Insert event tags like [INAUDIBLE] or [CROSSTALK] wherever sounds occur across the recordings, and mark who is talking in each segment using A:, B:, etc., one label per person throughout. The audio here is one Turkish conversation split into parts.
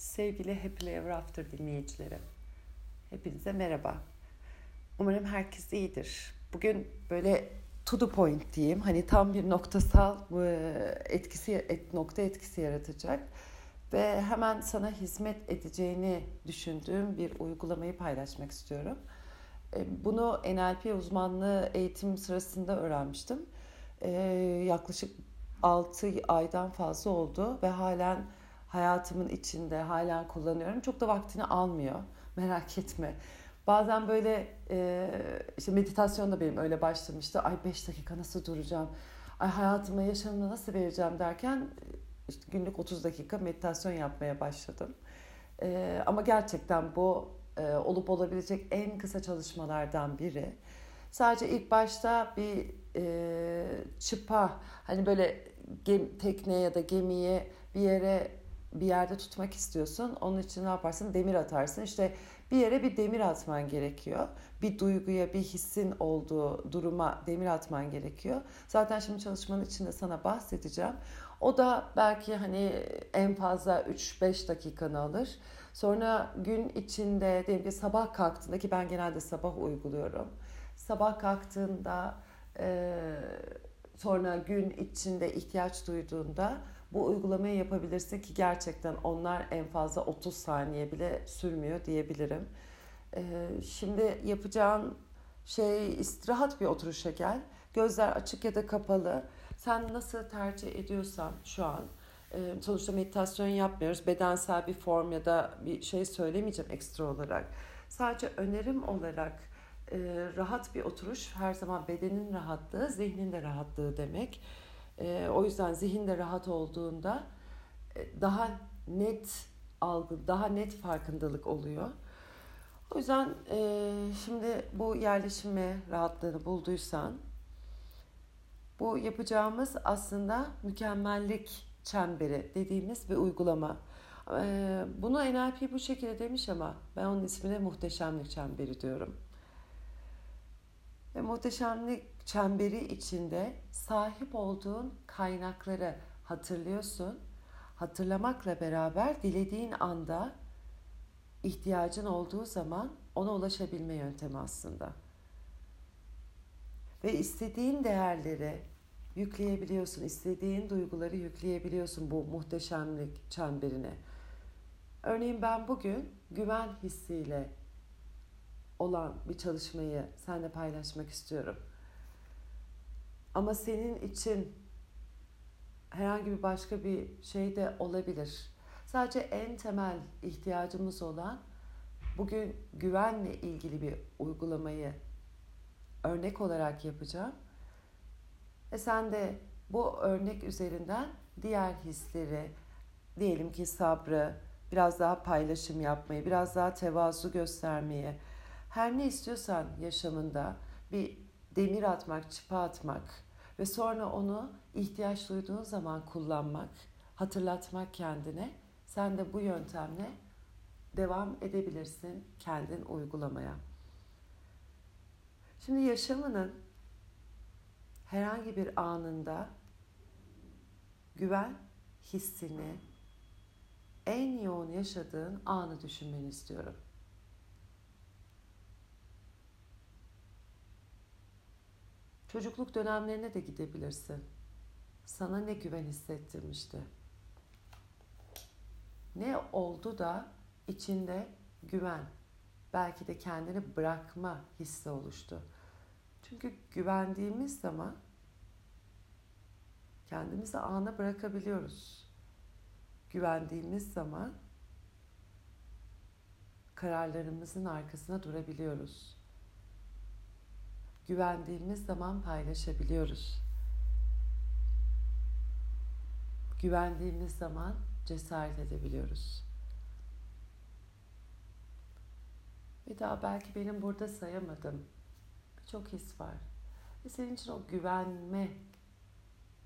A: Sevgili Happy Ever After dinleyicileri, hepinize merhaba. Umarım herkes iyidir. Bugün böyle to the point diyeyim, hani tam bir noktasal etkisi, nokta etkisi yaratacak ve hemen sana hizmet edeceğini düşündüğüm bir uygulamayı paylaşmak istiyorum. Bunu NLP uzmanlığı eğitim sırasında öğrenmiştim. Yaklaşık 6 aydan fazla oldu ve halen hayatımın içinde halen kullanıyorum. Çok da vaktini almıyor. [LAUGHS] Merak etme. Bazen böyle e, işte meditasyon da benim öyle başlamıştı. Ay 5 dakika nasıl duracağım? Ay hayatıma yaşamımı nasıl vereceğim derken işte günlük 30 dakika meditasyon yapmaya başladım. E, ama gerçekten bu e, olup olabilecek en kısa çalışmalardan biri. Sadece ilk başta bir e, çıpa hani böyle gem, tekne ya da gemiye bir yere bir yerde tutmak istiyorsun. Onun için ne yaparsın? Demir atarsın. İşte bir yere bir demir atman gerekiyor. Bir duyguya, bir hissin olduğu duruma demir atman gerekiyor. Zaten şimdi çalışmanın içinde sana bahsedeceğim. O da belki hani en fazla 3-5 dakikanı alır. Sonra gün içinde diyelim ki sabah kalktığında ki ben genelde sabah uyguluyorum. Sabah kalktığında sonra gün içinde ihtiyaç duyduğunda bu uygulamayı yapabilirsin ki gerçekten onlar en fazla 30 saniye bile sürmüyor diyebilirim. Ee, şimdi yapacağın şey istirahat bir oturuşa gel. Gözler açık ya da kapalı. Sen nasıl tercih ediyorsan şu an e, sonuçta meditasyon yapmıyoruz. Bedensel bir form ya da bir şey söylemeyeceğim ekstra olarak. Sadece önerim olarak e, rahat bir oturuş her zaman bedenin rahatlığı, zihnin de rahatlığı demek. E, o yüzden zihin de rahat olduğunda e, daha net algı, daha net farkındalık oluyor. O yüzden e, şimdi bu yerleşime rahatlığını bulduysan bu yapacağımız aslında mükemmellik çemberi dediğimiz bir uygulama. E, bunu NLP bu şekilde demiş ama ben onun ismine muhteşemlik çemberi diyorum. Ve muhteşemlik çemberi içinde sahip olduğun kaynakları hatırlıyorsun. Hatırlamakla beraber dilediğin anda ihtiyacın olduğu zaman ona ulaşabilme yöntemi aslında. Ve istediğin değerleri yükleyebiliyorsun, istediğin duyguları yükleyebiliyorsun bu muhteşemlik çemberine. Örneğin ben bugün güven hissiyle olan bir çalışmayı seninle paylaşmak istiyorum. Ama senin için herhangi bir başka bir şey de olabilir. Sadece en temel ihtiyacımız olan bugün güvenle ilgili bir uygulamayı örnek olarak yapacağım. Ve sen de bu örnek üzerinden diğer hisleri, diyelim ki sabrı, biraz daha paylaşım yapmayı, biraz daha tevazu göstermeyi, her ne istiyorsan yaşamında bir demir atmak, çıpa atmak ve sonra onu ihtiyaç duyduğun zaman kullanmak, hatırlatmak kendine. Sen de bu yöntemle devam edebilirsin kendin uygulamaya. Şimdi yaşamının herhangi bir anında güven hissini en yoğun yaşadığın anı düşünmeni istiyorum. Çocukluk dönemlerine de gidebilirsin. Sana ne güven hissettirmişti? Ne oldu da içinde güven, belki de kendini bırakma hissi oluştu. Çünkü güvendiğimiz zaman kendimizi ana bırakabiliyoruz. Güvendiğimiz zaman kararlarımızın arkasına durabiliyoruz güvendiğimiz zaman paylaşabiliyoruz. Güvendiğimiz zaman cesaret edebiliyoruz. Bir daha belki benim burada sayamadım. Çok his var. Ve senin için o güvenme,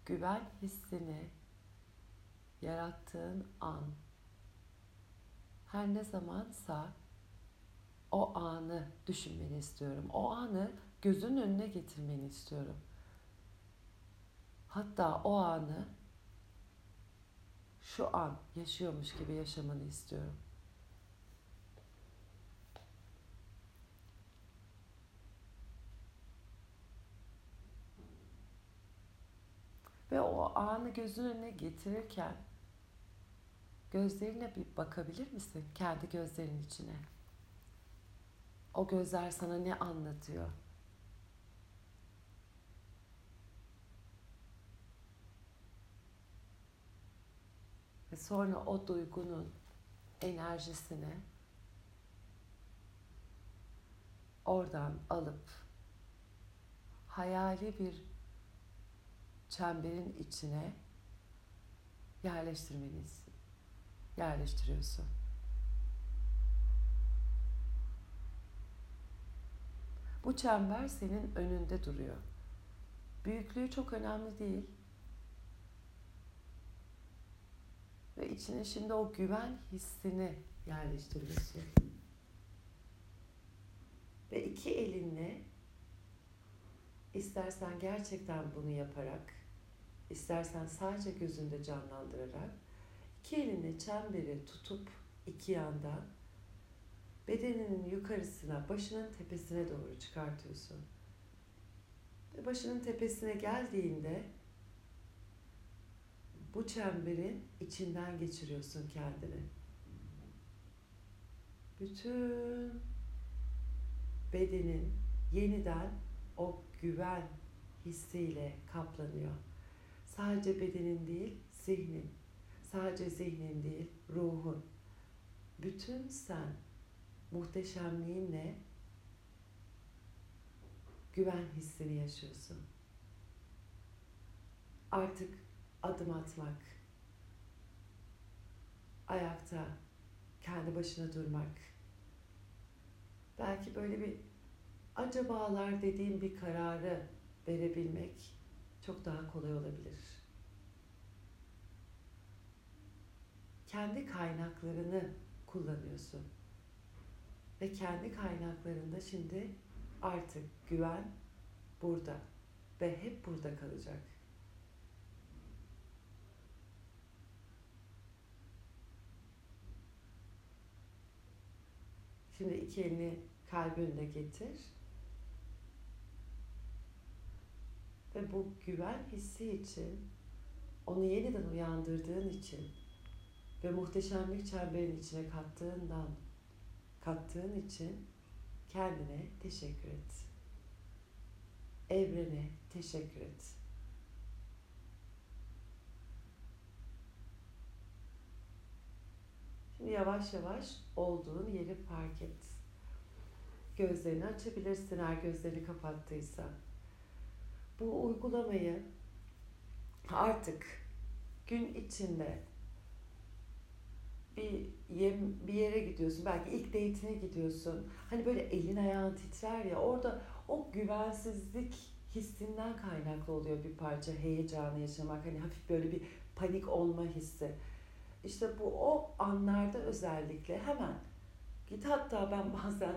A: güven hissini yarattığın an her ne zamansa o anı düşünmeni istiyorum. O anı gözünün önüne getirmeni istiyorum. Hatta o anı şu an yaşıyormuş gibi yaşamanı istiyorum. Ve o anı gözün önüne getirirken gözlerine bir bakabilir misin? Kendi gözlerinin içine. O gözler sana ne anlatıyor? Ve sonra o duygunun enerjisini oradan alıp hayali bir çemberin içine yerleştirmeniz yerleştiriyorsun. Bu çember senin önünde duruyor. Büyüklüğü çok önemli değil. Ve içine şimdi o güven hissini yerleştiriyorsun. Ve iki elinle istersen gerçekten bunu yaparak, istersen sadece gözünde canlandırarak iki elinle çemberi tutup iki yandan bedeninin yukarısına, başının tepesine doğru çıkartıyorsun. Ve başının tepesine geldiğinde bu çemberin içinden geçiriyorsun kendini. Bütün bedenin yeniden o güven hissiyle kaplanıyor. Sadece bedenin değil, zihnin. Sadece zihnin değil, ruhun. Bütün sen muhteşemliğinle güven hissini yaşıyorsun. Artık adım atmak, ayakta kendi başına durmak, belki böyle bir acabalar dediğim bir kararı verebilmek çok daha kolay olabilir. Kendi kaynaklarını kullanıyorsun. Ve kendi kaynaklarında şimdi artık güven burada ve hep burada kalacak. Şimdi iki elini kalbinde getir. Ve bu güven hissi için, onu yeniden uyandırdığın için ve muhteşemlik çemberinin içine kattığından, kattığın için kendine teşekkür et. Evrene teşekkür et. Şimdi yavaş yavaş olduğun yeri fark et. Gözlerini açabilirsin eğer gözlerini kapattıysa. Bu uygulamayı artık gün içinde bir yem, bir yere gidiyorsun. Belki ilk date'ine gidiyorsun. Hani böyle elin ayağın titrer ya. Orada o güvensizlik hissinden kaynaklı oluyor bir parça heyecanı yaşamak. Hani hafif böyle bir panik olma hissi. İşte bu o anlarda özellikle hemen git hatta ben [LAUGHS] bazen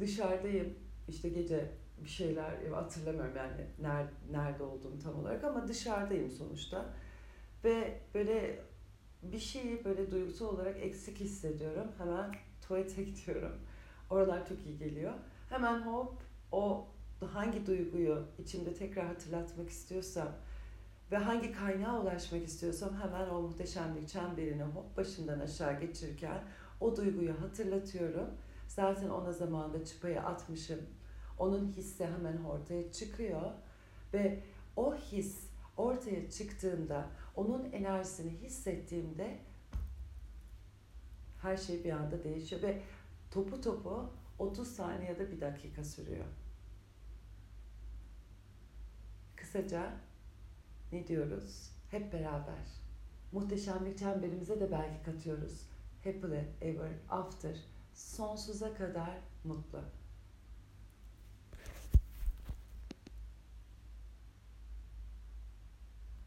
A: dışarıdayım. İşte gece bir şeyler hatırlamıyorum yani nerede, nerede olduğumu tam olarak ama dışarıdayım sonuçta. Ve böyle bir şeyi böyle duygusal olarak eksik hissediyorum. Hemen tuvalete [LAUGHS] gidiyorum. Oralar çok iyi geliyor. Hemen hop o hangi duyguyu içimde tekrar hatırlatmak istiyorsam ve hangi kaynağa ulaşmak istiyorsam hemen o muhteşemlik çemberini hop başından aşağı geçirirken o duyguyu hatırlatıyorum. Zaten ona zamanında çıpayı atmışım. Onun hissi hemen ortaya çıkıyor ve o his ortaya çıktığında, onun enerjisini hissettiğimde her şey bir anda değişiyor ve topu topu 30 saniye da bir dakika sürüyor. Kısaca ne diyoruz? Hep beraber. Muhteşemlik çemberimize de belki katıyoruz. Happily ever after. Sonsuza kadar mutlu.